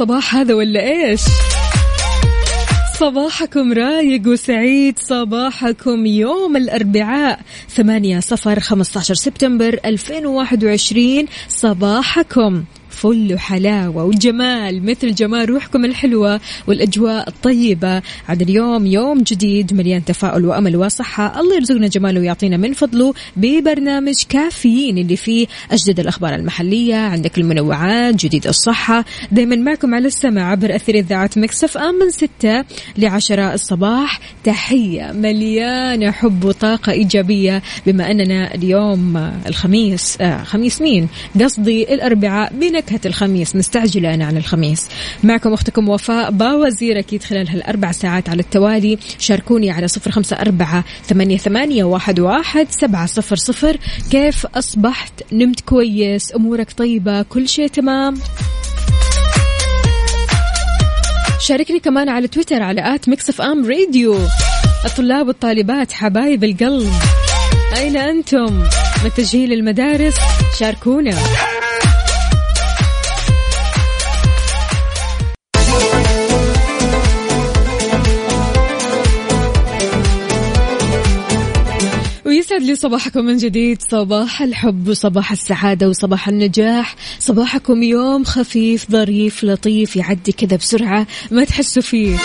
أحلى صباح هذا ولا إيش؟ صباحكم رايق وسعيد صباحكم يوم الأربعاء 8 صفر 15 سبتمبر 2021 صباحكم. فل وحلاوة وجمال مثل جمال روحكم الحلوة والأجواء الطيبة. عاد اليوم يوم جديد مليان تفاؤل وأمل وصحة. الله يرزقنا جماله ويعطينا من فضله ببرنامج كافيين اللي فيه أجدد الأخبار المحلية. عندك المنوعات جديد الصحة. دايما معكم على السمع عبر أثير إذاعة مكسف أم من ستة لعشرة الصباح. تحية مليانة حب وطاقة إيجابية بما أننا اليوم الخميس آه خميس مين؟ قصدي الأربعاء. بنكهة الخميس مستعجلة أنا عن الخميس. معكم أختكم وفاء باوزير أكيد خلال هالأربع ساعات على التوالي. شاركوني على صفر خمسة أربعة ثمانية, ثمانية واحد, واحد سبعة صفر صفر. كيف أصبحت؟ نمت كويس؟ أمورك طيبة؟ كل شيء تمام؟ شاركني كمان على تويتر على at ميكس أم راديو. الطلاب والطالبات حبايب القلب. أين أنتم؟ متجهين للمدارس شاركونا. ويسعد لي صباحكم من جديد. صباح الحب وصباح السعادة وصباح النجاح. صباحكم يوم خفيف ظريف لطيف يعدي كذا بسرعة ما تحسوا فيه.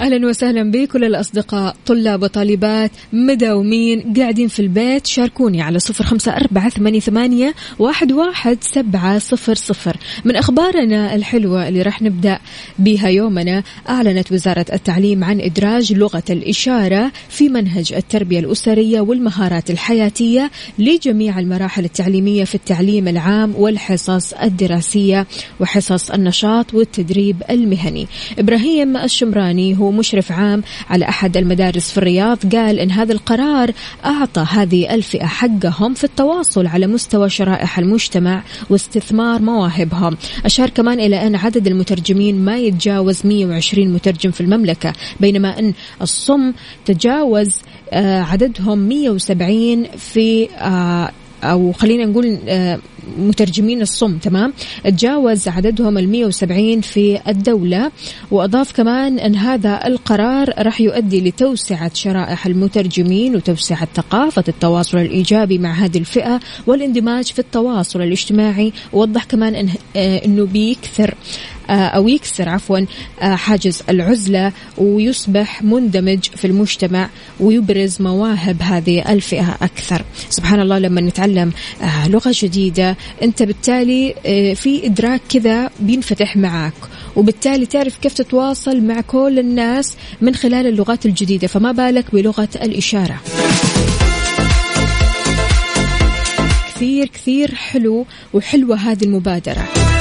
أهلا وسهلا بكل الأصدقاء طلاب وطالبات مداومين قاعدين في البيت شاركوني على صفر خمسة أربعة ثمانية, ثمانية واحد, واحد سبعة صفر صفر. من أخبارنا الحلوة اللي راح نبدأ بها يومنا أعلنت وزارة التعليم عن إدراج لغة الإشارة في منهج التربية الأسرية والمهارات الحياتية لجميع المراحل التعليمية في التعليم العام والحصص الدراسية وحصص النشاط والتدريب المهني. إبراهيم الشمراني هو مشرف عام على أحد المدارس في الرياض قال إن هذا القرار أعطى هذه الفئة حقهم في التواصل على مستوى شرائح المجتمع واستثمار مواهبهم. أشار كمان إلى أن عدد المترجمين ما يتجاوز 120 مترجم في المملكة بينما أن الصم تجاوز عددهم 170 في أو خلينا نقول مترجمين الصم تمام؟ تجاوز عددهم ال 170 في الدولة. وأضاف كمان أن هذا القرار راح يؤدي لتوسعة شرائح المترجمين وتوسعة ثقافة التواصل الإيجابي مع هذه الفئة والاندماج في التواصل الاجتماعي. ووضح كمان إن أنه بيكثر. أو يكسر عفوا حاجز العزلة ويصبح مندمج في المجتمع ويبرز مواهب هذه الفئة أكثر. سبحان الله لما نتعلم لغة جديدة أنت بالتالي في إدراك كذا بينفتح معك وبالتالي تعرف كيف تتواصل مع كل الناس من خلال اللغات الجديدة. فما بالك بلغة الإشارة؟ كثير كثير حلو وحلوة هذه المبادرة.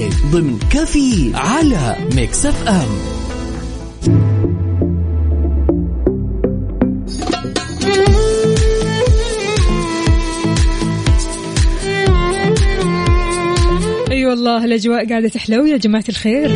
بارد ضمن كفي على ميكس اف ام. اي أيوة والله الأجواء قاعدة تحلو يا جماعة الخير.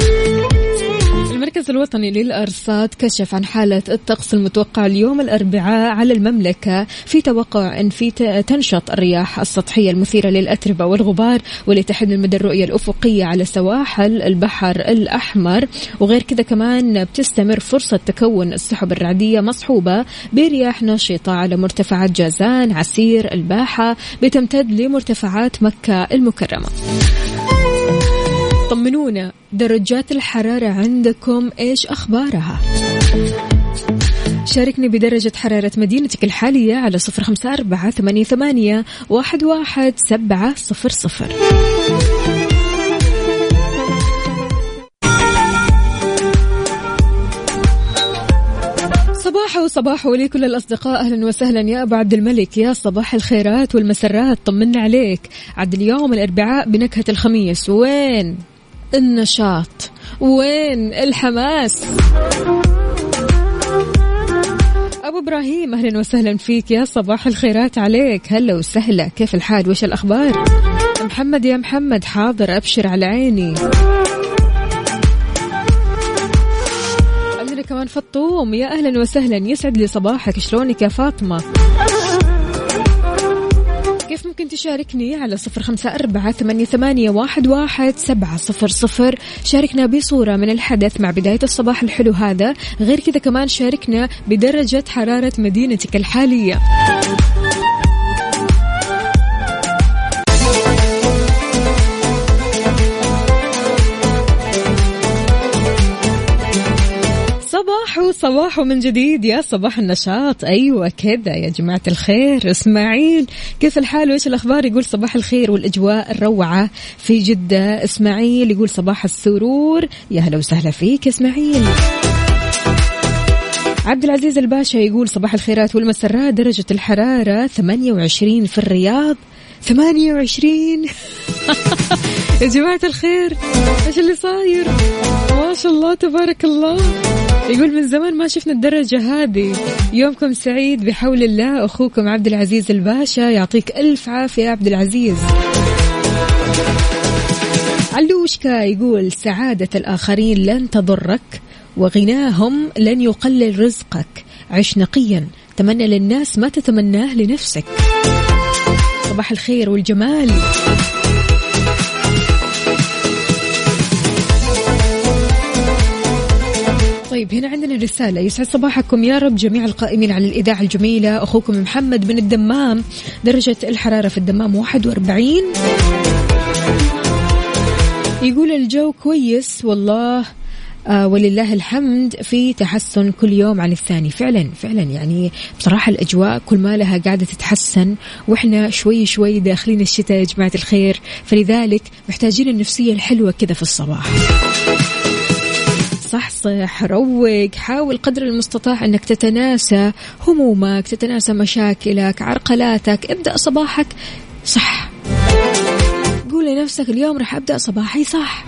المركز الوطني للأرصاد كشف عن حالة الطقس المتوقع اليوم الأربعاء على المملكة في توقع أن في تنشط الرياح السطحية المثيرة للأتربة والغبار واللي تحد من مدى الرؤية الأفقية على سواحل البحر الأحمر. وغير كذا كمان بتستمر فرصة تكون السحب الرعدية مصحوبة برياح نشطة على مرتفعات جازان عسير الباحة بتمتد لمرتفعات مكة المكرمة. طمنونا درجات الحرارة عندكم إيش أخبارها؟ شاركني بدرجة حرارة مدينتك الحالية على صفر خمسة أربعة ثمانية, ثمانية واحد, واحد سبعة صفر صفر. صباح وصباح ولكل الأصدقاء أهلا وسهلا يا أبو عبد الملك يا صباح الخيرات والمسرات طمنا عليك. عد اليوم الأربعاء بنكهة الخميس وين؟ النشاط. وين الحماس؟ أبو إبراهيم أهلا وسهلا فيك. يا صباح الخيرات عليك. هلا وسهلا. كيف الحال؟ وش الأخبار؟ محمد يا محمد حاضر. أبشر على عيني. عندنا كمان فطوم يا أهلا وسهلا. يسعد لي صباحك. شلونك يا فاطمة؟ كيف ممكن تشاركني على صفر خمسة أربعة ثمانية, واحد سبعة صفر صفر. شاركنا بصورة من الحدث مع بداية الصباح الحلو هذا. غير كذا كمان شاركنا بدرجة حرارة مدينتك الحالية. صباح صباح من جديد يا صباح النشاط. أيوه كذا يا جماعة الخير. إسماعيل كيف الحال؟ وإيش الأخبار؟ يقول صباح الخير والأجواء الروعة في جدة. إسماعيل يقول صباح السرور. يا هلا وسهلا فيك إسماعيل. عبد العزيز الباشا يقول صباح الخيرات والمسرات. درجة الحرارة 28 في الرياض. 28 يا جماعة الخير إيش اللي صاير؟ ما شاء الله تبارك الله. يقول من زمان ما شفنا الدرجة هذه. يومكم سعيد بحول الله. أخوكم عبد العزيز الباشا يعطيك ألف عافية يا عبد العزيز. علوشكا يقول سعادة الآخرين لن تضرك وغناهم لن يقلل رزقك. عش نقيا تمنى للناس ما تتمناه لنفسك. صباح الخير والجمال. طيب هنا عندنا رسالة. يسعد صباحكم يا رب جميع القائمين على الإذاعة الجميلة. أخوكم محمد من الدمام درجة الحرارة في الدمام 41 يقول الجو كويس والله. ولله الحمد في تحسن كل يوم عن الثاني. فعلا فعلا. يعني بصراحة الأجواء كل ما لها قاعدة تتحسن وإحنا شوي شوي داخلين الشتاء يا جماعة الخير. فلذلك محتاجين النفسية الحلوة كذا في الصباح. صحصح روق. حاول قدر المستطاع أنك تتناسى همومك تتناسى مشاكلك عرقلاتك. ابدأ صباحك صح. قول لنفسك اليوم راح أبدأ صباحي صح.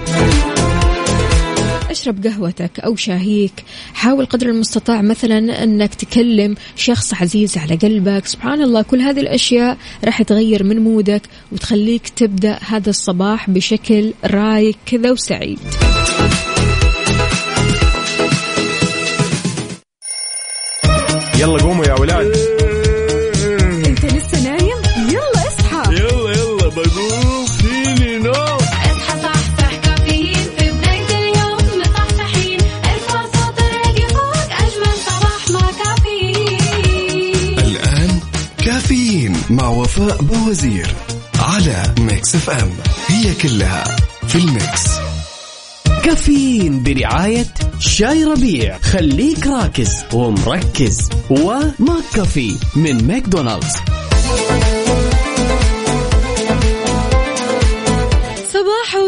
اشرب قهوتك أو شاهيك. حاول قدر المستطاع مثلا انك تكلم شخص عزيز على قلبك. سبحان الله كل هذه الأشياء راح تغير من مودك وتخليك تبدأ هذا الصباح بشكل رايق كذا وسعيد. يلا قوموا يا ولاد. كلها في الميكس. كافيين برعاية شاي ربيع. خليك راكز ومركز. وماك كافي من ماكدونالدز.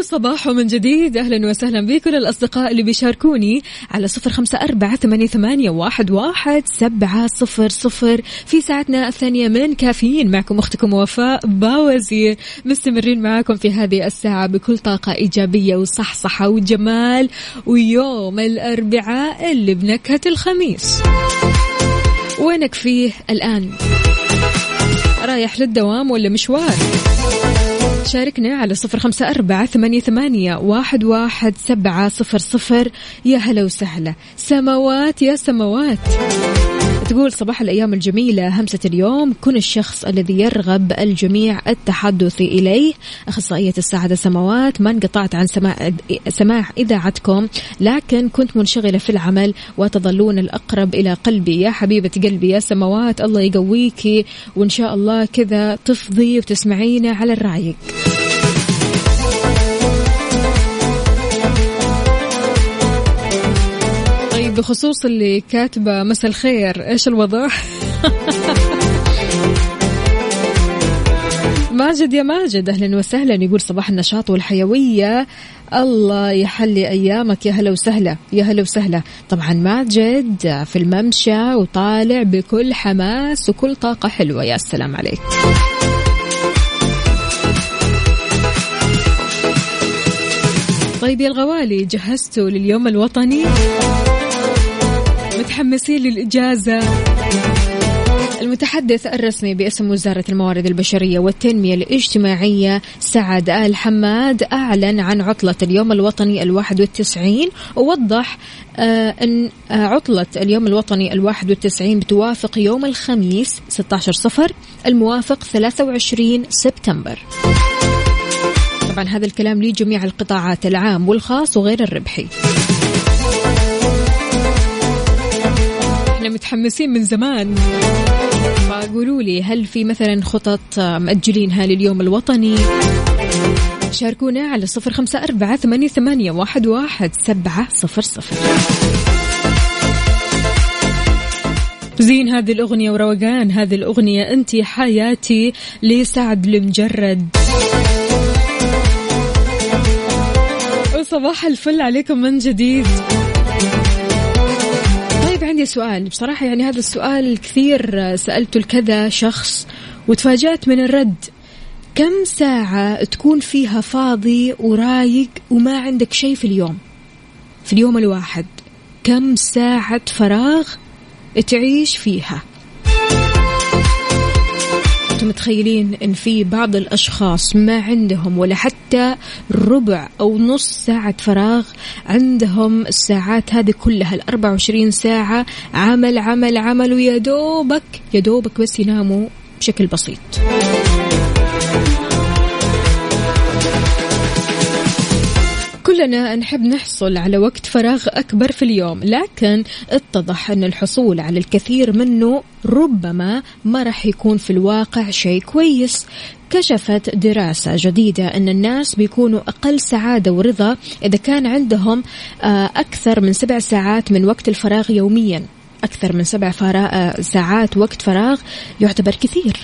صباح وصباح من جديد. أهلا وسهلا بكل الأصدقاء اللي بيشاركوني على صفر خمسة أربعة ثمانية واحد, واحد سبعة صفر صفر. في ساعتنا الثانية من كافيين. معكم أختكم وفاء باوزير. مستمرين معاكم في هذه الساعة بكل طاقة إيجابية وصحصحة وجمال ويوم الأربعاء اللي بنكهة الخميس. وينك فيه الآن؟ رايح للدوام ولا مشوار؟ شاركنا على صفر خمسة أربعة ثمانية, ثمانية واحد, واحد سبعة صفر صفر. يا هلا وسهلا. سماوات يا سماوات. تقول صباح الأيام الجميلة. همسة اليوم كن الشخص الذي يرغب الجميع التحدث إليه. أخصائية السعادة سماوات ما انقطعت عن سماع, إذاعتكم لكن كنت منشغلة في العمل وتظلون الأقرب إلى قلبي. يا حبيبة قلبي يا سماوات الله يقويكي وإن شاء الله كذا تفضي وتسمعينا على الرايق بخصوص اللي كاتبة مساء الخير. إيش الوضع؟ ماجد يا ماجد أهلا وسهلا. يقول صباح النشاط والحيوية. الله يحلي أيامك. يا هلا وسهلا. يا هلا وسهلا. طبعا ماجد في الممشى وطالع بكل حماس وكل طاقة حلوة. يا سلام عليك. طيب يا الغوالي جهزتوا لليوم الوطني. متحمسين للإجازة. المتحدث الرسمي باسم وزارة الموارد البشرية والتنمية الاجتماعية سعد آل حماد أعلن عن عطلة اليوم الوطني الواحد والتسعين ووضح آه أن آه عطلة اليوم الوطني الواحد والتسعين بتوافق يوم الخميس 16 صفر الموافق 23 سبتمبر. طبعا هذا الكلام لجميع القطاعات العام والخاص وغير الربحي. إحنا متحمسين من زمان. فقولوا لي هل في مثلا خطط مأجلينها لليوم الوطني؟ شاركونا على صفر خمسة أربعة ثمانية, ثمانية واحد, واحد سبعة صفر صفر. زين هذه الأغنية وروقان هذه الأغنية أنت حياتي لسعد المجرد. وصباح الفل عليكم من جديد. عندي سؤال. بصراحة يعني هذا السؤال كثير سألته لكذا شخص وتفاجأت من الرد. كم ساعة تكون فيها فاضي ورايق وما عندك شيء في اليوم؟ في اليوم الواحد. كم ساعة فراغ تعيش فيها؟ أنتم متخيلين إن في بعض الأشخاص ما عندهم ولا حتى ربع أو نص ساعة فراغ عندهم الساعات هذه كلها ال 24 ساعة عمل عمل عمل ويا دوبك يا دوبك بس يناموا بشكل بسيط. كلنا نحب نحصل على وقت فراغ أكبر في اليوم لكن اتضح أن الحصول على الكثير منه ربما ما راح يكون في الواقع شيء كويس. كشفت دراسة جديدة أن الناس بيكونوا أقل سعادة ورضا إذا كان عندهم آه، أكثر من سبع ساعات من وقت الفراغ يوميا. أكثر من سبع فرا- ساعات وقت فراغ يعتبر كثير.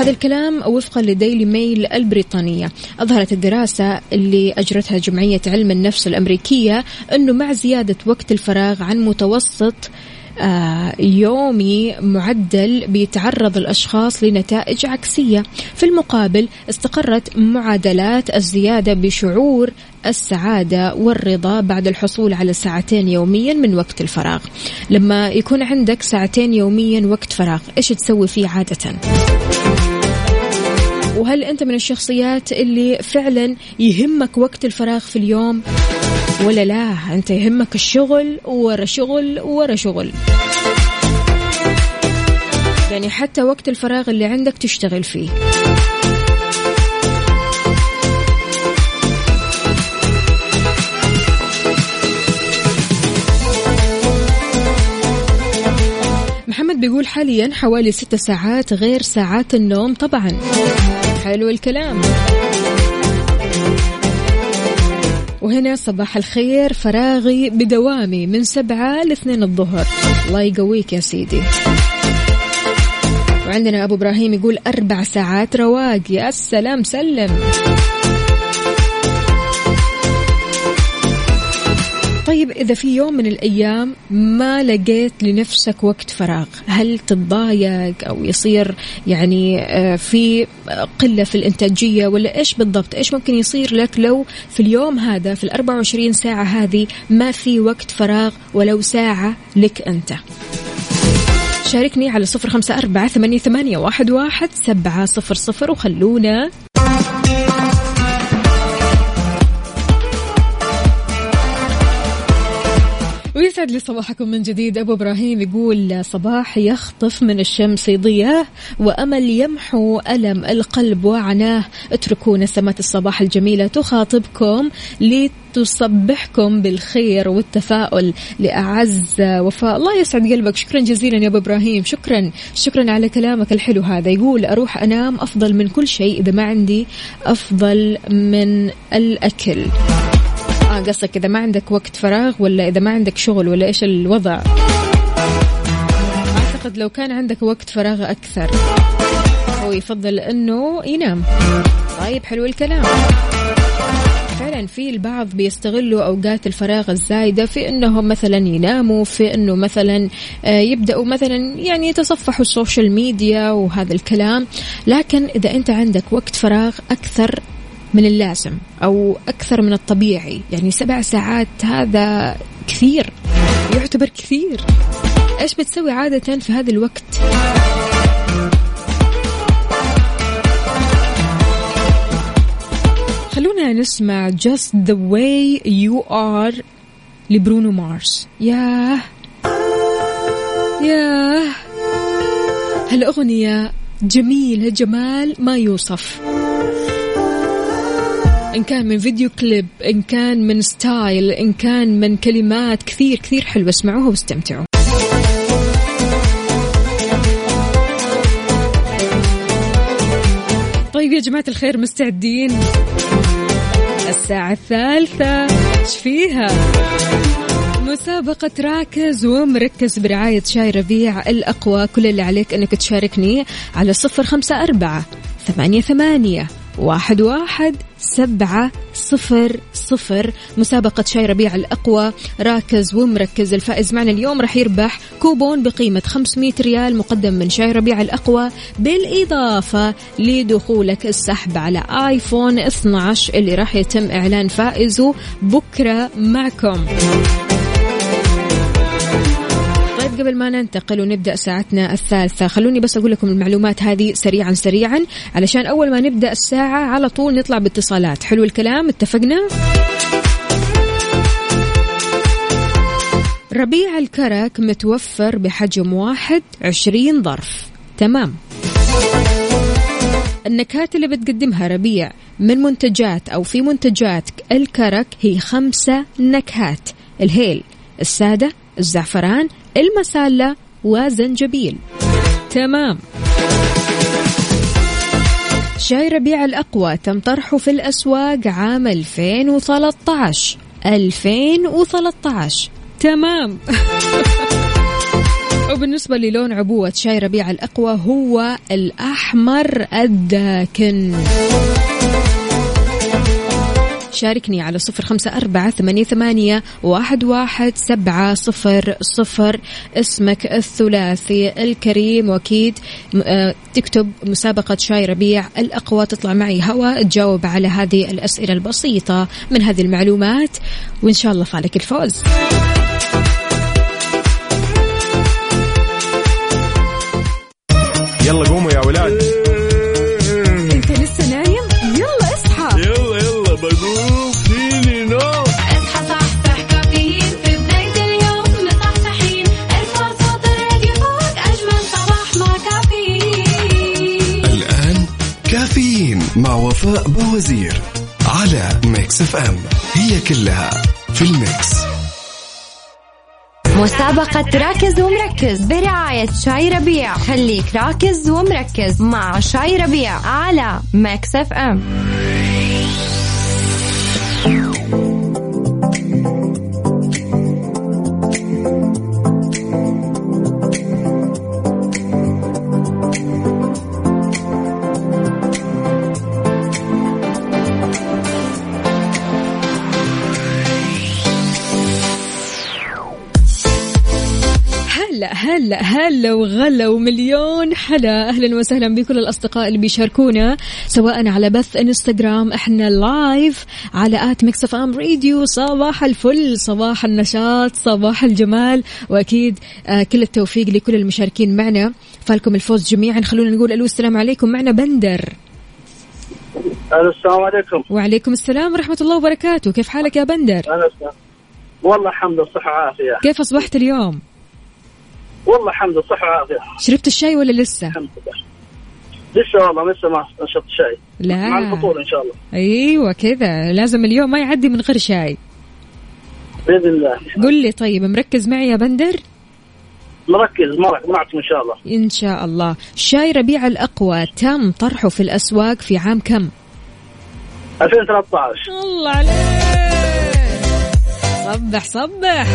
هذا الكلام وفقا لديلي ميل البريطانية. أظهرت الدراسة اللي أجرتها جمعية علم النفس الأمريكية أنه مع زيادة وقت الفراغ عن متوسط آه، يومي معدل بيتعرض الأشخاص لنتائج عكسية. في المقابل استقرت معادلات الزيادة بشعور السعادة والرضا بعد الحصول على ساعتين يوميا من وقت الفراغ. لما يكون عندك ساعتين يوميا وقت فراغ إيش تسوي فيه عادةً؟ وهل أنت من الشخصيات اللي فعلا يهمك وقت الفراغ في اليوم ولا لا؟ أنت يهمك الشغل ورا شغل ورا شغل. يعني حتى وقت الفراغ اللي عندك تشتغل فيه. بيقول حاليا حوالي ست ساعات غير ساعات النوم طبعا. حلو الكلام. وهنا صباح الخير فراغي بدوامي من سبعة لاثنين الظهر. الله يقويك يا سيدي. وعندنا أبو إبراهيم يقول أربع ساعات رواق. يا سلام سلم. طيب إذا في يوم من الأيام ما لقيت لنفسك وقت فراغ هل تتضايق أو يصير يعني آه، في قلة في الإنتاجية ولا إيش بالضبط؟ إيش ممكن يصير لك لو في اليوم هذا في الأربع وعشرين ساعة هذه ما في وقت فراغ ولو ساعة لك أنت؟ شاركني على صفر خمسة أربعة ثمانية, واحد سبعة صفر صفر وخلونا ويسعد لي صباحكم من جديد. أبو إبراهيم يقول صباح يخطف من الشمس ضياه وأمل يمحو ألم القلب وعناه. اتركوا نسمات الصباح الجميلة تخاطبكم لتصبحكم بالخير والتفاؤل لأعز وفاء. الله يسعد قلبك. شكرا جزيلا يا أبو إبراهيم. شكرا. شكرا على كلامك الحلو هذا. يقول أروح أنام أفضل من كل شيء. إذا ما عندي أفضل من الأكل. قصدك إذا ما عندك وقت فراغ ولا إذا ما عندك شغل ولا إيش الوضع؟ أعتقد لو كان عندك وقت فراغ أكثر هو يفضل إنه ينام. طيب حلو الكلام. فعلا في البعض بيستغلوا أوقات الفراغ الزايدة في إنهم مثلا يناموا في إنه مثلا آه، يبدأوا مثلا يعني يتصفحوا السوشيال ميديا وهذا الكلام. لكن إذا أنت عندك وقت فراغ أكثر من اللازم أو أكثر من الطبيعي. يعني سبع ساعات هذا كثير. يعتبر كثير. إيش بتسوي عادة في هذا الوقت؟ خلونا نسمع Just the way you are لبرونو مارس. ياه. ياه. هالأغنية جميلة جمال ما يوصف. إن كان من فيديو كليب إن كان من style إن كان من كلمات كثير كثير حلوة اسمعوها واستمتعوا. طيب يا جماعة الخير مستعدين؟ الساعة الثالثة. إيش فيها؟ مسابقة راكز ومركز برعاية شاي ربيع الأقوى. كل اللي عليك أنك تشاركني على صفر خمسة أربعة ثمانية ثمانية واحد واحد سبعة صفر صفر. مسابقة شاي ربيع الأقوى. راكز ومركز الفائز معنا اليوم راح يربح كوبون بقيمة 500 ريال مقدم من شاي ربيع الأقوى. بالإضافة لدخولك السحب على آيفون 12 اللي راح يتم إعلان فائزه بكرة معكم. قبل ما ننتقل ونبدأ ساعتنا الثالثة خلوني بس أقول لكم المعلومات هذه سريعا سريعا علشان أول ما نبدأ الساعة على طول نطلع باتصالات. حلو الكلام اتفقنا؟ ربيع الكرك متوفر بحجم واحد عشرين ظرف. تمام. النكهات اللي بتقدمها ربيع من منتجات أو في منتجات الكرك هي خمسة نكهات. الهيل السادة الزعفران المسالة وزنجبيل. تمام. شاي ربيع الأقوى تم طرحه في الأسواق عام 2013 2013 تمام. وبالنسبة للون عبوة شاي ربيع الأقوى هو الأحمر الداكن. شاركني على صفر خمسة أربعة ثمانية, ثمانية واحد, واحد سبعة صفر صفر. اسمك الثلاثي الكريم وأكيد آه، تكتب مسابقة شاي ربيع. الأقوى تطلع معي هوا تجاوب على هذه الأسئلة البسيطة من هذه المعلومات وإن شاء الله فالك الفوز. يلا قوموا يا ولاد. وفاء بوزير على ميكس إف إم. هي كلها في الميكس. مسابقة راكز ومركز برعاية شاي ربيع. خليك راكز ومركز مع شاي ربيع على ميكس إف إم. هلا وغلا ومليون حلا. أهلا وسهلا بكل الأصدقاء اللي بيشاركونا سواء على بث إنستغرام إحنا live على at ميكس إف إم راديو. صباح الفل صباح النشاط صباح الجمال وأكيد آه كل التوفيق لكل المشاركين معنا. فالكم الفوز جميعا. خلونا نقول ألو السلام عليكم. معنا بندر. ألو السلام عليكم. وعليكم السلام ورحمة الله وبركاته. كيف حالك يا بندر؟ والله الحمد لله صحة وعافية. كيف أصبحت اليوم؟ والله الحمد لله صحة وعافية. شربت الشاي ولا لسه؟ الحمد لله. لسه والله لسه ما نشرت شيء لا. مع الفطور إن شاء الله. أيوه كذا. لازم اليوم ما يعدي من غير شاي. بإذن الله. قل لي طيب مركز معي يا بندر؟ مركز مرك معكم إن شاء الله. إن شاء الله. شاي ربيع الأقوى تم طرحه في الأسواق في عام كم؟ 2013 الله عليك! صبح صبح.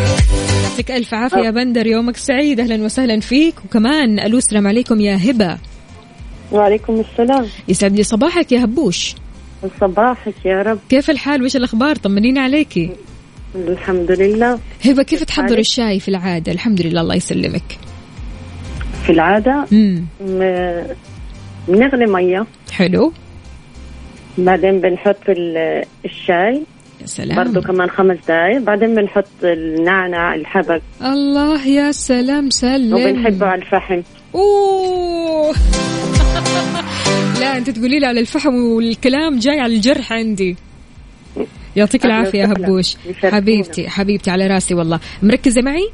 يعطيك ألف عافية يا بندر يومك سعيد. أهلا وسهلا فيك. وكمان ألو السلام عليكم يا هبة. وعليكم السلام. يسعد لي صباحك يا هبوش. صباحك يا رب. كيف الحال؟ وش الأخبار؟ طمنينا عليكي الحمد لله. هبة كيف تحضر؟ الشاي في العادة؟ الحمد لله الله يسلمك. في العادة؟ امم بنغلي مية. حلو. بعدين بنحط ال- الشاي. سلام. برضو كمان خمس دقايق. بعدين بنحط النعنع الحبق. الله يا سلام سلم. وبنحبه على الفحم. أوه. لا أنت تقولي لي على الفحم والكلام جاي على الجرح عندي. يعطيك أهلا العافية يا. هبوش. حبيبتي حبيبتي على راسي والله. مركزة معي؟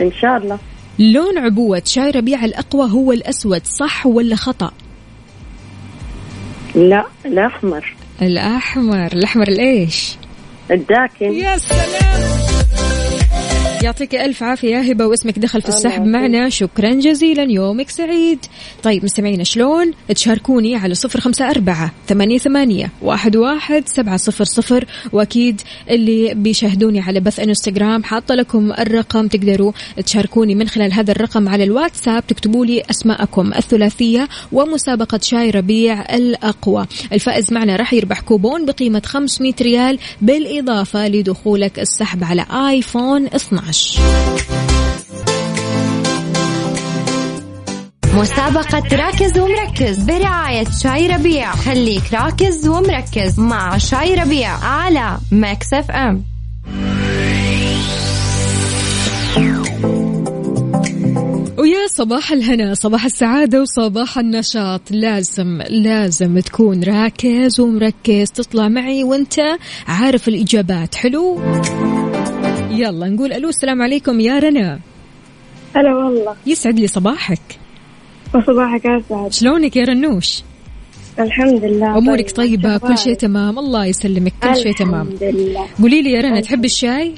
إن شاء الله. لون عبوة شاي ربيع الأقوى هو الأسود صح ولا خطأ؟ لا الأحمر. الأحمر. الأحمر الإيش الداكن. يا سلام. يعطيك ألف عافية. يا هبة واسمك دخل في السحب معنا. شكرا جزيلا. يومك سعيد. طيب مستمعينا شلون؟ تشاركوني على صفر خمسة أربعة ثمانية, ثمانية واحد, واحد سبعة صفر صفر. وأكيد اللي بيشاهدوني على بث إنستغرام حاطة لكم الرقم. تقدروا تشاركوني من خلال هذا الرقم على الواتساب. تكتبوا لي أسماءكم الثلاثية ومسابقة شاي ربيع الأقوى. الفائز معنا راح يربح كوبون بقيمة 500 ريال بالإضافة لدخولك السحب على آيفون 12 مسابقة راكز ومركز برعاية شاي ربيع. خليك راكز ومركز مع شاي ربيع على ميكس اف ام. ويا صباح الهنا صباح السعادة وصباح النشاط. لازم لازم تكون راكز ومركز. تطلع معي وانت عارف الإجابات. حلو؟ يلا نقول ألو السلام عليكم يا رنا. هلا والله. يسعد لي صباحك. وصباحك أسعد شلونك يا رنوش؟ الحمد لله. أمورك طيبة كل شيء تمام الله يسلمك كل شيء تمام. الحمد لله. قولي لي يا رنا تحب الشاي؟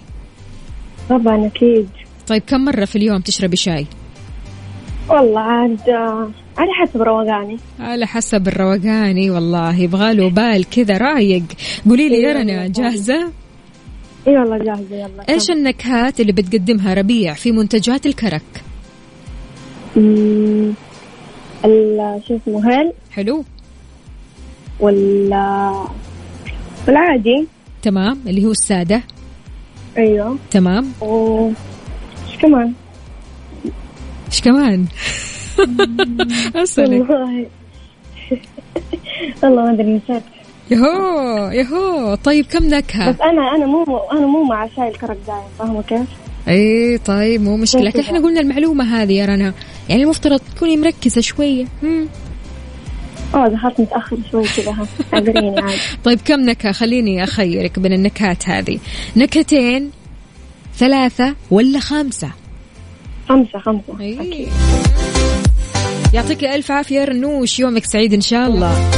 طبعا أكيد. طيب كم مرة في اليوم تشربي شاي؟ والله عاد على حسب روقاني. على حسب الروقاني والله يبغاله بال كذا رايق. قولي لي يا رنا جاهزة؟ اي والله جاهزة يلا. إيش النكهات اللي بتقدمها ربيع في منتجات الكرك؟ ال- شو اسمه هيل حلو. وال والعادي. تمام. اللي هو السادة. أيوه. تمام. و إيش كمان؟ إيش كمان؟ أسألك. والله. والله ما أدري نسيت. يهو يهو. طيب كم نكهة بس أنا أنا مو أنا مو مع شاي الكرك دايم فاهمة كيف؟ إي طيب مو مشكلة. لكن. إحنا قلنا المعلومة هذه يا رنا. يعني المفترض تكوني مركزة شوية. مم. آه دخلت متأخر شوي كذا ها. اعذريني عادي طيب كم نكهة؟ خليني أخيرك بين النكهات هذه. نكهتين ثلاثة ولا خمسة؟ خمسة خمسة. أي. يعطيك ألف عافية يا رنوش يومك سعيد إن شاء الله.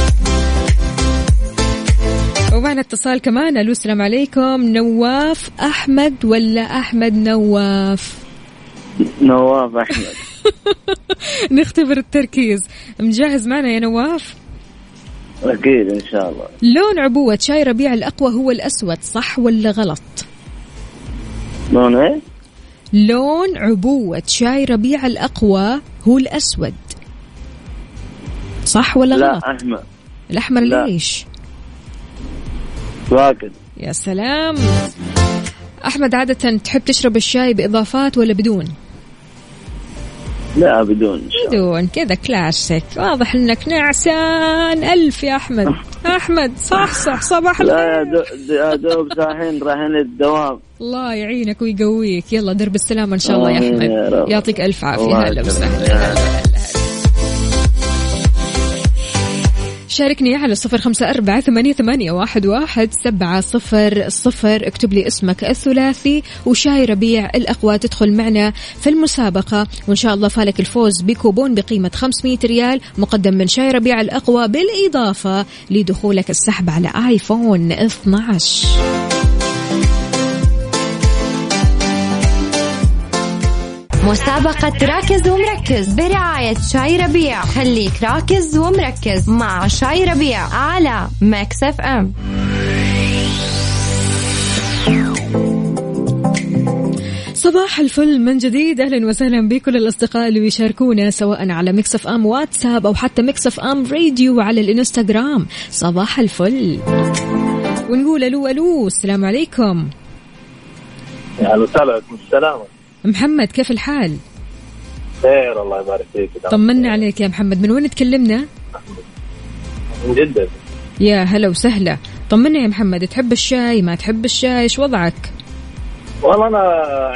ومعنا اتصال كمان. ألو السلام عليكم. نواف أحمد ولا أحمد نواف؟ نواف أحمد. نختبر التركيز. مجهز معنا يا نواف؟ أكيد إن شاء الله. لون عبوة شاي ربيع الأقوى هو الأسود صح ولا غلط؟ لون إيه؟ لون عبوة شاي ربيع الأقوى هو الأسود. صح ولا غلط؟ لا احمد الأحمر لا. ليش؟ واكد يا سلام. أحمد عادة تحب تشرب الشاي بإضافات ولا بدون؟ لا بدون إن شاء الله. بدون. كذا كلاسيك. واضح إنك نعسان. ألف يا أحمد. أحمد صح صح صباح لا يا الخير دو- يا دوب صاحين رايحين الدوام. الله يعينك ويقويك. يلا درب السلامة إن شاء الله يا رب. يعطيك ألف عافية. الله هلا. وسهلا. شاركني على صفر خمسة أربعة ثمانية, ثمانية واحد, واحد سبعة صفر صفر. اكتب لي اسمك الثلاثي وشاي ربيع الأقوى. تدخل معنا في المسابقة. وإن شاء الله فالك الفوز بكوبون بقيمة 500 ريال مقدم من شاي ربيع الأقوى بالإضافة لدخولك السحب على iPhone 12 مسابقة راكز ومركز برعاية شاي ربيع. خليك راكز ومركز مع شاي ربيع على Mix FM. صباح الفل من جديد. أهلا وسهلا بكل الأصدقاء اللي بيشاركونا سواء على Mix FM واتساب أو حتى Mix FM Radio على الإنستغرام. صباح الفل. ونقول ألو ألو السلام عليكم. يا أهلا وسهلا عليكم السلام. محمد كيف الحال؟ خير الله يبارك فيك. طمنا عليك يا محمد. من وين تكلمنا؟ من جدة. يا هلا وسهلا. طمنا يا محمد تحب الشاي؟ ما تحب الشاي؟ إيش وضعك؟ والله أنا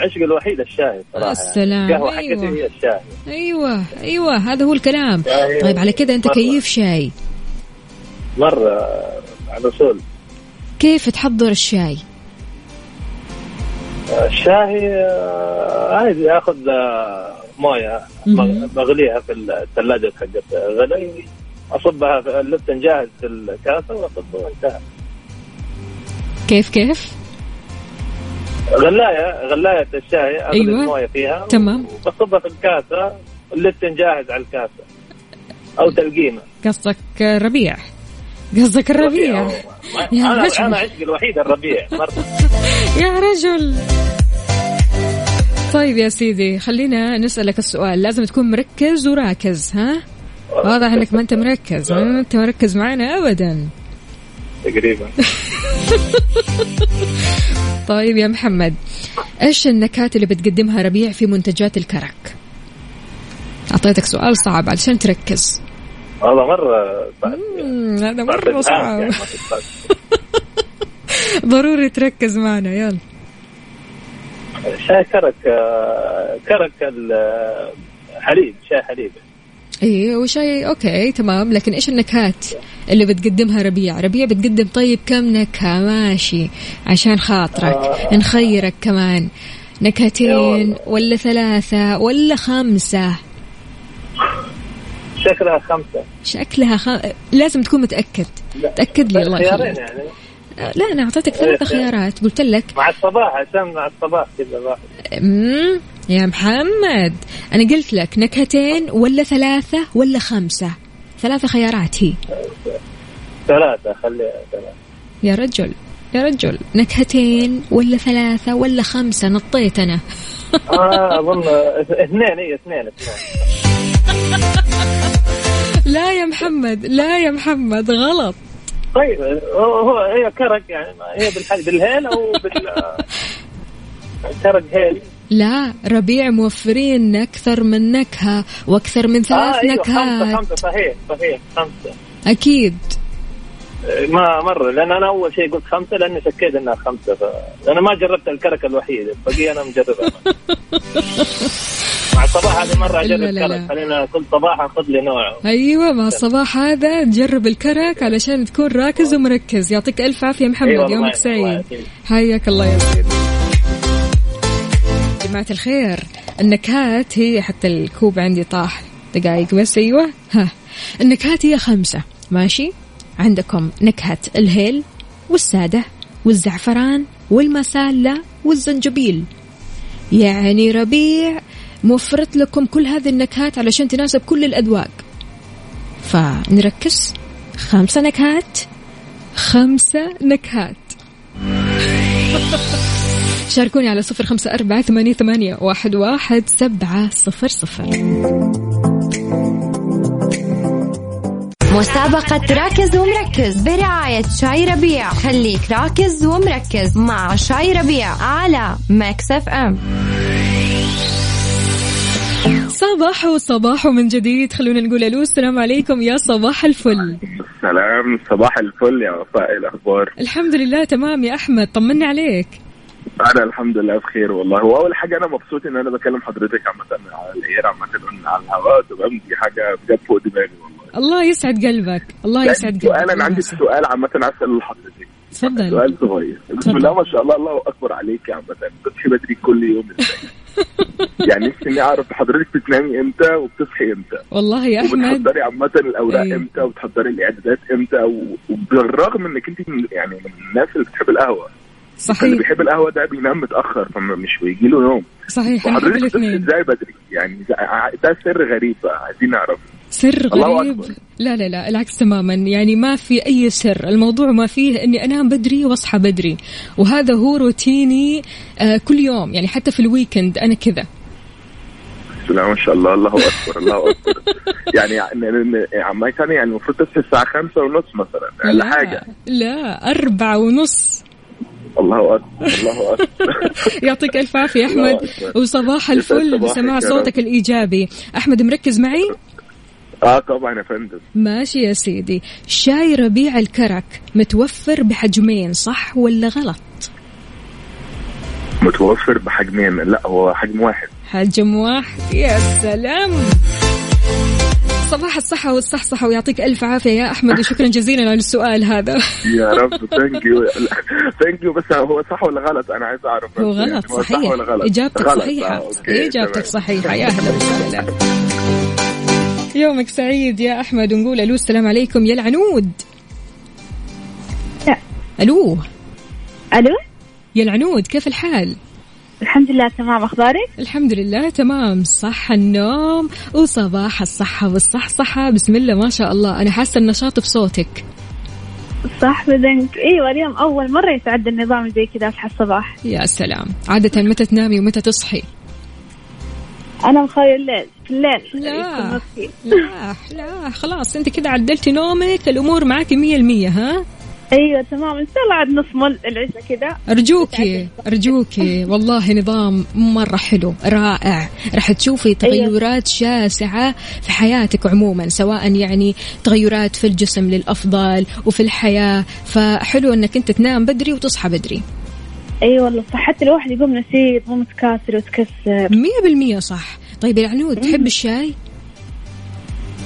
عشق الوحيد الشاي صراحة. السلام، حقتي أيوة. هي الشاي. أيوه أيوه هذا هو الكلام. شاي طيب على كذا أنت مرة. كيف شاي؟ مرة على اصول كيف تحضر الشاي؟ الشاي آه، عادي اخذ آه، مويه مهم. بغليها في الثلاجة حقت غلي أصبها في اللبن جاهز في الكاسة واصبه وانتهى كيف كيف غلاية غلاية الشاي اغلي أيوة. المويه فيها تمام. وبصبها في الكاسة اللبن جاهز على الكاسة أو تلقيمة قصدك ربيع قصدك الربيع؟ يا أنا رجل. أنا عشقي الوحيد الربيع يا رجل. طيب يا سيدي خلينا نسألك السؤال. لازم تكون مركز وراكز ها؟ واضح إنك ما أنت مركز. ما أنت مركز معنا ابدا. تقريبا. طيب يا محمد إيش النكهات اللي بتقدمها ربيع في منتجات الكرك؟ أعطيتك سؤال صعب علشان تركز. والله مرة بعد مم، هذا بعد مره الآن صعب يعني. ضروري تركز معنا يلا. شاي كرك كرك الحليب شاي حليب. إيه وشاي أوكي تمام. لكن إيش النكهات اللي بتقدمها ربيع؟ ربيع بتقدم طيب كم نكهة؟ ماشي عشان خاطرك. آه. نخيرك كمان. نكهتين. ولا ثلاثة ولا خمسة؟ شكلها خمسة. شكلها خ... لازم تكون متأكد. تأكد لي الله خيارين يخليك يعني. لا أنا أعطيتك ثلاثة إيه، إيه. خيارات. قلت لك. مع الصباح عشان مع الصباح كذا واحد. مم، يا محمد. أنا قلت لك نكهتين ولا ثلاثة ولا خمسة. ثلاثة خيارات هي. ثلاثة خليها ثلاثة. يا رجل يا رجل. نكهتين ولا ثلاثة ولا خمسة نطيت أنا. آه اظن اثنين اي اثنين اثنين. لا يا محمد لا يا محمد غلط. طيب هو هي كرك يعني هي بالحل بالهيل أو بال كرك هيل. لا ربيع موفرين أكثر من نكهة وأكثر من ثلاث آه خمسة نكهات. خمسة صحيح صحيح خمسة. أكيد. ما مرة لأن أنا أول شيء قلت خمسة لأني شكيت إنها خمسة ف... أنا ما جربت الكرك الوحيد البقية أنا مجربها. مع الصباح هذه مرة أجرب لا، لا، لا. كرك. خلينا كل صباح أخذ لي نوع. أيوة مع الصباح هذا جرب الكرك علشان تكون راكز ومركز. يعطيك ألف عافية محمد أيوة، يومك سعيد. حياك الله يا سيدي. جماعة الخير النكهات هي حتى الكوب عندي طاح دقايق بس أيوة. ها. النكهات هي خمسة ماشي؟ عندكم نكهة الهيل والسادة والزعفران والمسالة والزنجبيل. يعني ربيع موفرت لكم كل هذه النكهات علشان تناسب كل الأذواق. فنركز. خمسة نكهات. خمسة نكهات. شاركوني على صفر خمسة أربعة ثمانية, ثمانية واحد, واحد سبعة صفر صفر. مسابقة راكز ومركز برعاية شاي ربيع. خليك راكز ومركز مع شاي ربيع على Mix FM صباح وصباح من جديد. خلونا نقول ألو السلام عليكم يا صباح الفل. سلام صباح الفل يا وفاء إيه الأخبار؟ الحمد لله تمام يا أحمد طمنا عليك. أنا الحمد لله بخير والله. واول حاجة أنا مبسوط إن أنا بكلم حضرتك عامة على ال air عامة على الهواء تمام؟ دي حاجة بجد فوق دماغي والله. الله يسعد قلبك الله يسعد قلبك سؤال أنا الله عندي. سؤال عامة عايز أسأله لحضرتك. تفضل. سؤال صغير. بسم. الله ما شاء الله الله أكبر عليك يا عامة. بتصحي بدري كل يوم. إزاي يعني نفسي إني أعرف حضرتك بتنامي إمتى وبتصحي إمتى. والله يا أحمد. وبتحضري عامة الأوراق أيوه. إمتى وبتحضري الإعدادات إمتى وبالرغم إنك أنت من يعني من الناس اللي بتحب القهوة. اللي صحيح بيحب القهوة ده بينام متأخر فمش بيجي له نوم صحيح وحضرتك بتصحي إزاي بدري؟ يعني ده- سر غريب بقى عايزين نعرف سر غريب. لا لا لا العكس تماما. يعني ما في أي سر. الموضوع ما فيه أني أنام بدري وأصحى بدري. وهذا هو روتيني آه كل يوم. يعني حتى في الويكند أنا كذا. الله ما شاء الله. الله أكبر الله أكبر. يعني يعني عماي كان يعني المفروض تصحي الساعة خمسة ونص مثلا. أقل لا حاجة. لا أربعة ونص. الله أكبر الله أكبر. يعطيك الله أحمد. أكبر. وصباح الفل بسماع صوتك رب. الإيجابي. أحمد مركز معي؟ آه طبعا يا فندم. ماشي يا سيدي. شاي ربيع الكرك متوفر بحجمين صح ولا غلط؟ متوفر بحجمين لا هو حجم واحد. حجم واحد. يا سلام. صباح الصحة والصحصحة ويعطيك ألف عافية يا أحمد وشكرا جزيلا على السؤال هذا. يا رب. thank you thank you بس هو صح ولا غلط؟ أنا عايز أعرف. هو يعني غلط هو صح صحيح. ولا غلط؟ إجابتك غلط. صحيحة. آه، إجابتك تمام. صحيحة. يا أهلا وسهلا. يومك سعيد يا أحمد ونقول ألو السلام عليكم. يا العنود. لا. ألو. ألو؟ يا العنود كيف الحال؟ الحمد لله تمام. أخبارك؟ الحمد لله تمام. صح النوم وصباح الصحة والصحصحة. بسم الله ما شاء الله. أنا حاسة النشاط بصوتك صح بدنك. إيوه اليوم أول مرة يتعدى النظام زي كذا اصحى الصباح يا سلام. عادة متى تنامي ومتى تصحي؟ أنا مخايل الليل. في الليل. لا. لا لا. خلاص أنت كده عدلتي نومك الأمور معك مية المية ها؟ أيوه تمام. إن شاء الله عاد نص مل العشاء كذا أرجوكي أرجوكي. والله نظام مرة حلو رائع. راح تشوفي تغيرات شاسعة في حياتك عموما سواء يعني تغيرات في الجسم للأفضل وفي الحياة. فحلو إنك أنت تنام بدري وتصحى بدري. اي والله صح. حتى الواحد يقوم نشيط مو متكاسر وتكسر مية بالمية صح. طيب يا العنود تحب الشاي؟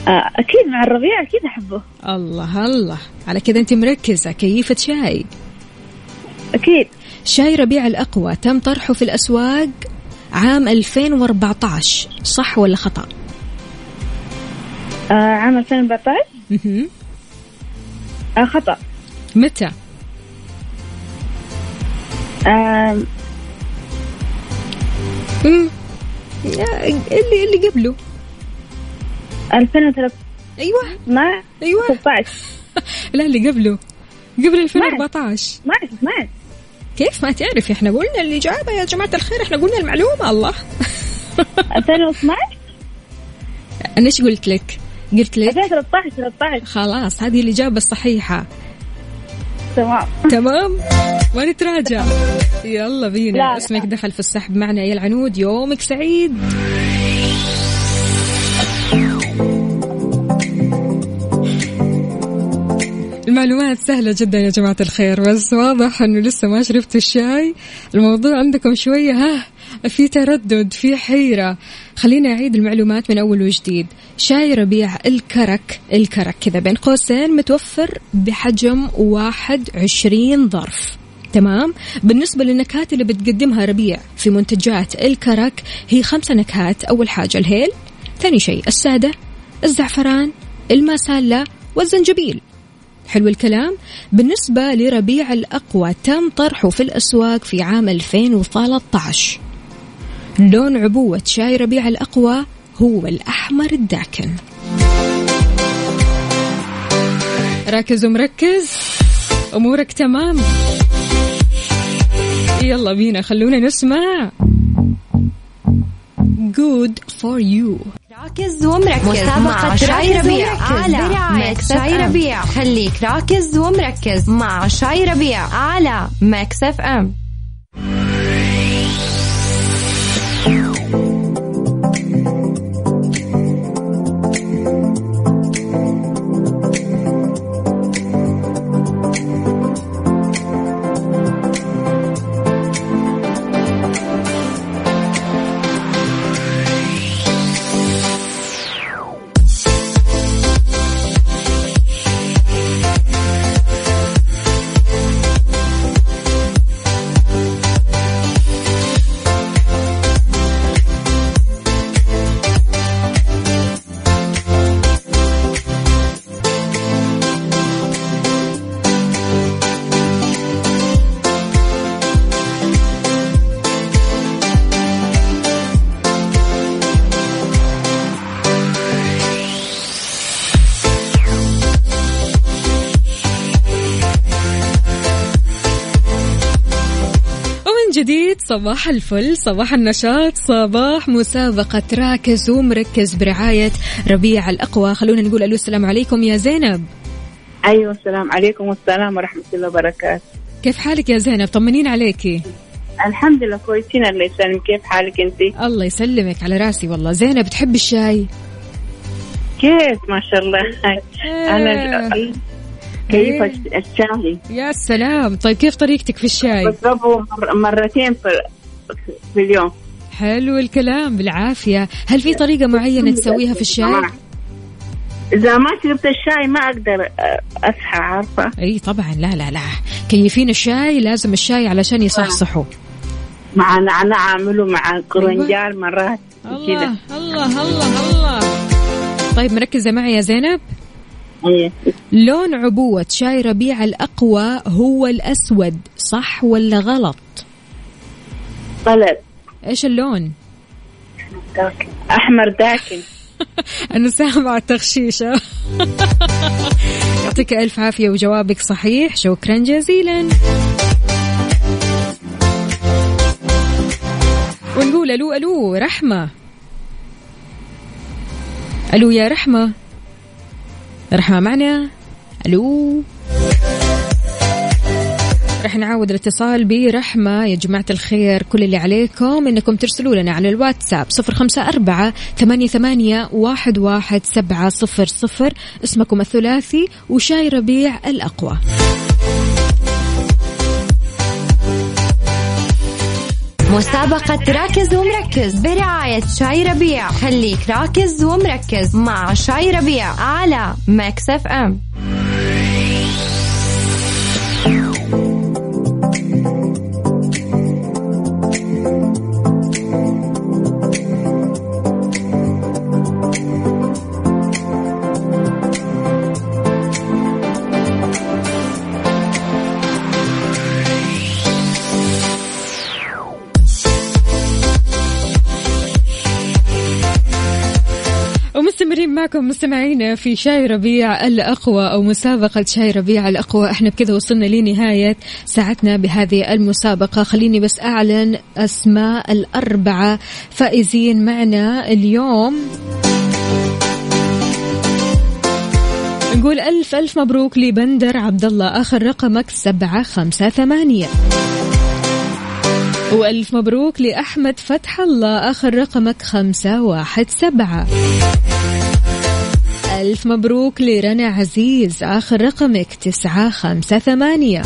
آه أكيد مع الربيع أكيد أحبه. الله الله. على كذا أنت مركزة كيفة شاي؟ أكيد. شاي ربيع الأقوى تم طرحه في الأسواق عام 2014 صح ولا خطأ؟ آه عام 2014 مهم. آه خطأ. متى؟ مم. اللي اللي قبله. 2013 أيوه. ما أيوه. 16 لا اللي قبله. قبل 2014 ما 12 كيف؟ ما تعرف إحنا قلنا الإجابة. يا جماعة الخير إحنا قلنا المعلومة الله. 2012 أنا إيش قلت لك؟ قلت لك 2013 13 خلاص هذه الإجابة الصحيحة. تمام تمام؟ ما نتراجع يلا بينا. لا،. اسمك دخل في السحب معنا يا العنود يومك سعيد. المعلومات سهلة جدا يا جماعة الخير بس واضح إنه لسه ما شربت الشاي. الموضوع عندكم شوية ها في تردد في حيرة. خليني أعيد المعلومات من أول وجديد. شاي ربيع الكرك الكرك كذا بين قوسين متوفر بحجم واحد عشرين ظرف. تمام؟ بالنسبة للنكهات اللي بتقدمها ربيع في منتجات الكرك هي خمسة نكهات. أول حاجة الهيل ثاني شيء السادة الزعفران الماسالا والزنجبيل. حلو الكلام. بالنسبة لربيع الأقوى تم طرحه في الأسواق في عام 2013 لون عبوة شاي ربيع الأقوى هو الأحمر الداكن. راكز ومركز. أمورك تمام؟ يلا بينا خلونا نسمع. Good for you. راكز ومركز مسابقة شاي ربيع. على Mix شاي ربيع. خليك راكز ومركز مع شاي ربيع. على Mix FM. صباح الفل صباح النشاط صباح مسابقة راكز ومركز برعاية ربيع الأقوى. خلونا نقول ألو السلام عليكم يا زينب. أيوه السلام عليكم والسلام ورحمة الله وبركاته. كيف حالك يا زينب؟ طمنين عليكي. الحمد لله كويسين. الله يسلمك. كيف حالك أنت؟ الله يسلمك على راسي والله. زينب تحب الشاي؟ كيف؟ ما شاء الله. أنا آه. كيف. الشاي يا سلام. طيب كيف طريقتك في الشاي؟ بشربه مر- مرتين في في اليوم. حلو الكلام بالعافية. هل في طريقة معينة تسويها في الشاي؟ إذا ما شربت الشاي ما أقدر أ- اصحى عارفة؟ أي طبعا. لا لا لا. كيفين الشاي لازم الشاي علشان يصحصحوا مع نعناع أعمله مع قرنجال مرات الله كذا الله الله الله. طيب مركزة معي يا زينب. إيه. لون عبوة شاي ربيع الأقوى هو الأسود صح ولا غلط؟ طلب إيش اللون؟ داكن. أحمر داكن. أنا سامعة تغشيشة. يعطيك ألف عافية وجوابك صحيح. شكرا جزيلا. ونقول ألو ألو رحمة. ألو يا رحمة. رحمة معنا. ألو. رح نعاود الاتصال برحمة. يا جماعة الخير كل اللي عليكم إنكم ترسلوا لنا على الواتساب صفر خمسة أربعة ثمانية, ثمانية واحد, واحد سبعة صفر صفر. اسمكم الثلاثي وشاي ربيع الأقوى. مسابقة راكز ومركز برعاية شاي ربيع. خليك راكز ومركز مع شاي ربيع على Mix FM. معكم مستمعينا في شاي ربيع الأقوى أو مسابقة شاي ربيع الأقوى. إحنا بكذا وصلنا لنهاية ساعتنا بهذه المسابقة. خليني بس أعلن أسماء الأربعة فائزين معنا اليوم. نقول ألف ألف مبروك لبندر عبد الله آخر رقمك سبعة خمسة ثمانية. وألف مبروك لأحمد فتح الله. آخر رقمك خمسة واحد سبعة. ألف مبروك لرنا عزيز. آخر رقمك تسعة خمسة ثمانية.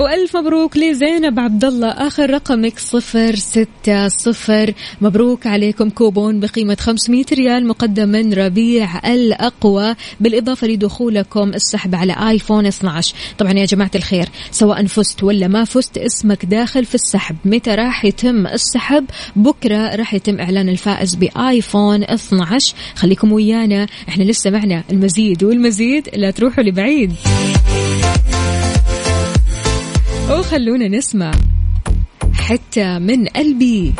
وألف مبروك لزينب عبد الله آخر رقمك صفر ستة صفر. مبروك عليكم كوبون بقيمة 500 ريال مقدم من ربيع الأقوى. بالإضافة لدخولكم السحب على آيفون 12 طبعا يا جماعة الخير سواء فزت ولا ما فزت اسمك داخل في السحب. متى راح يتم السحب؟ بكرة راح يتم إعلان الفائز بآيفون 12 خليكم ويانا. إحنا لسه معنا المزيد والمزيد. لا تروحوا لبعيد. وخلونا نسمع حتى من قلبي.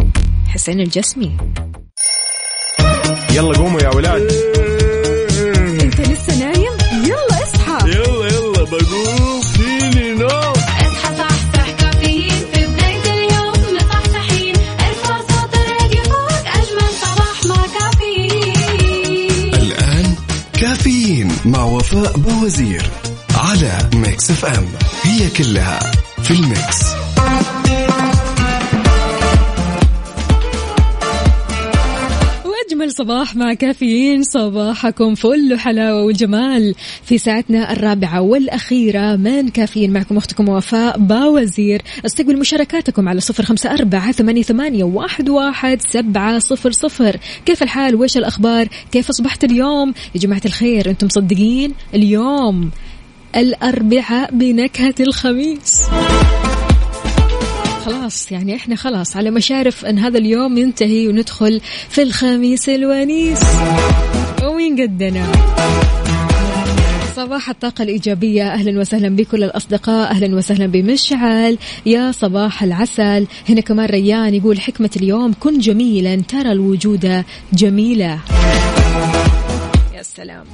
حسين الجسمي. يلا قوموا يا ولاد. أنت لسه نايم؟ يلا اصحى. يلا يلا بقوم. فيني نوم. اصحى صحصح كافيين. في بداية اليوم مصحصحين ارفع صوت الراديو فوق أجمل صباح مع كافيين. الآن كافيين مع وفاء بوزير على Mix FM. هي كلها في ال mix. وأجمل صباح مع كافيين صباحكم فل وحلاوة وجمال في ساعتنا الرابعة والأخيرة من كافيين معكم أختكم وفاء باوزير. أستقبل مشاركاتكم على صفر أربعة ثمانية, ثمانية واحد, واحد سبعة صفر صفر. كيف الحال؟ وإيش الأخبار؟ كيف أصبحت اليوم؟ يا جماعة الخير أنتم مصدقين؟ اليوم الأربعاء بنكهة الخميس. خلاص يعني إحنا خلاص على مشارف أن هذا اليوم ينتهي وندخل في الخميس الونيس. ومين قدنا صباح الطاقة الإيجابية. أهلا وسهلا بكل الأصدقاء. أهلا وسهلا بمشعل. يا صباح العسل. هنا كمان ريان يقول حكمة اليوم كن جميلا ترى الوجود جميلة يا سلام.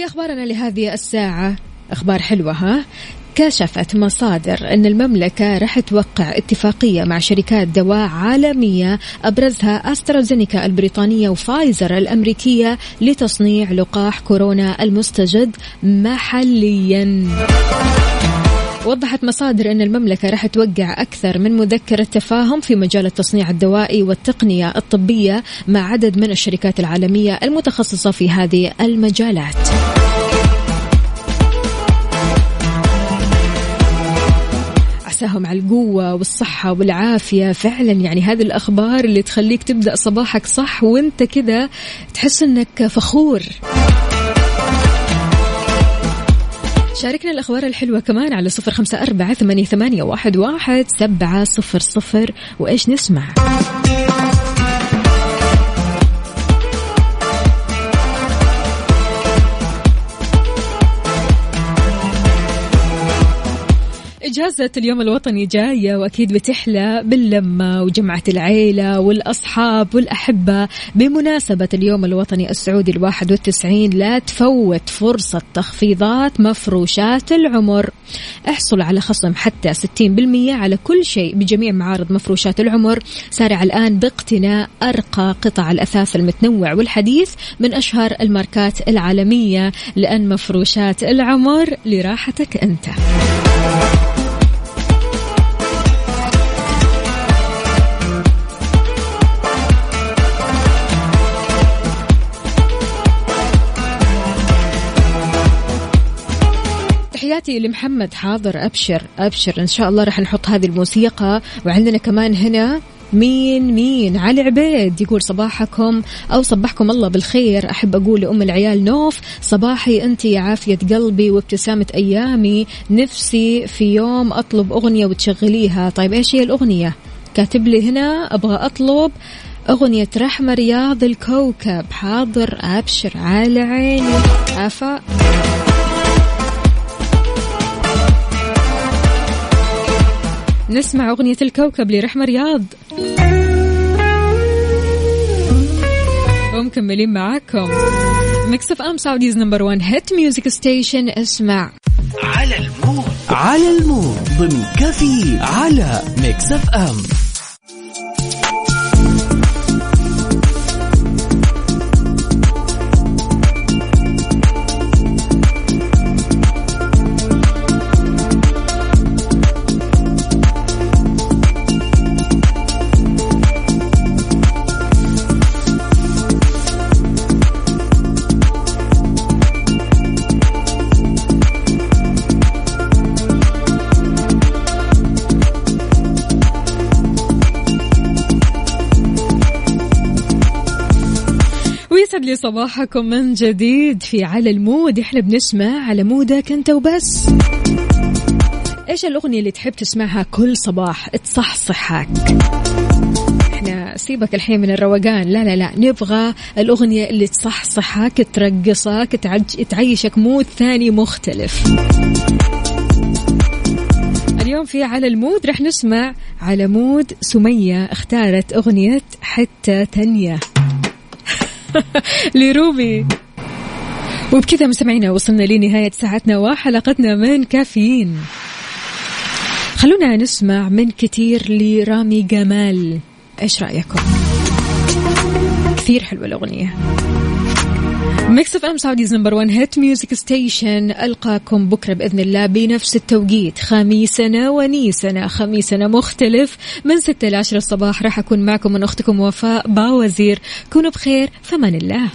في أخبارنا لهذه الساعة. أخبار حلوة ها؟ كشفت مصادر أن المملكة راح توقع اتفاقية مع شركات دواء عالمية أبرزها أسترازينيكا البريطانية وفايزر الأمريكية لتصنيع لقاح كورونا المستجد محلياً. وضحت مصادر أن المملكة راح توقع أكثر من مذكرة تفاهم في مجال التصنيع الدوائي والتقنية الطبية مع عدد من الشركات العالمية المتخصصة في هذه المجالات. عساهم على القوة والصحة والعافية فعلا يعني هذه الأخبار اللي تخليك تبدأ صباحك صح وانت كذا تحس إنك فخور شاركنا الأخبار الحلوة كمان على صفر خمسة أربعة ثمانية, واحد سبعة صفر صفر. وإيش نسمع؟ إجازة اليوم الوطني جاية وأكيد بتحلى باللمة وجمعة العيلة والأصحاب والأحبة. بمناسبة اليوم الوطني السعودي الواحد والتسعين لا تفوت فرصة تخفيضات مفروشات العمر. احصل على خصم حتى 60% على كل شيء بجميع معارض مفروشات العمر. سارع الآن باقتناء أرقى قطع الأثاث المتنوع والحديث من أشهر الماركات العالمية. لأن مفروشات العمر لراحتك أنت. تحياتي لمحمد حاضر أبشر. أبشر. إن شاء الله راح نحط هذه الموسيقى. وعندنا كمان هنا مين مين علي عبيد يقول صباحكم أو صبحكم الله بالخير. أحب أقول لأم العيال نوف صباحي أنت يا عافية قلبي وابتسامة أيامي. نفسي في يوم أطلب أغنية وتشغليها. طيب إيش هي الأغنية؟ كاتب لي هنا أبغى أطلب أغنية رحمة رياض الكوكب. حاضر أبشر. على عيني. عفا نسمع أغنية الكوكب لرحمة رياض. ومكملين معاكم. Mix FM Saudi's number 1 hit music station اسمع. على المود. على المود. ضمن كافيين على Mix FM ويسعد لي صباحكم من جديد في على المود. إحنا بنسمع على مودك أنت وبس. إيش الأغنية اللي تحب تسمعها كل صباح؟ تصحصحك. إحنا سيبك الحين من الروقان. لا لا لا نبغى الأغنية اللي تصحصحك ترقصك تعج... تعيشك مود ثاني مختلف. اليوم في على المود رح نسمع على مود سمية اختارت أغنية حتى تانية لروبي. وبكذا مستمعينا وصلنا لنهاية ساعتنا وحلقتنا من كافيين. خلونا نسمع من كتير لرامي جمال. إيش رأيكم؟ كثير حلوة الأغنية. Mix FM Saudi's number 1 hit music station ألقاكم بكرة بإذن الله بنفس التوقيت. خميسنا ونيسنا. خميسنا مختلف. من 6 ل 10 الصباح راح أكون معكم من أختكم وفاء باوزير. كونوا بخير. فمان الله.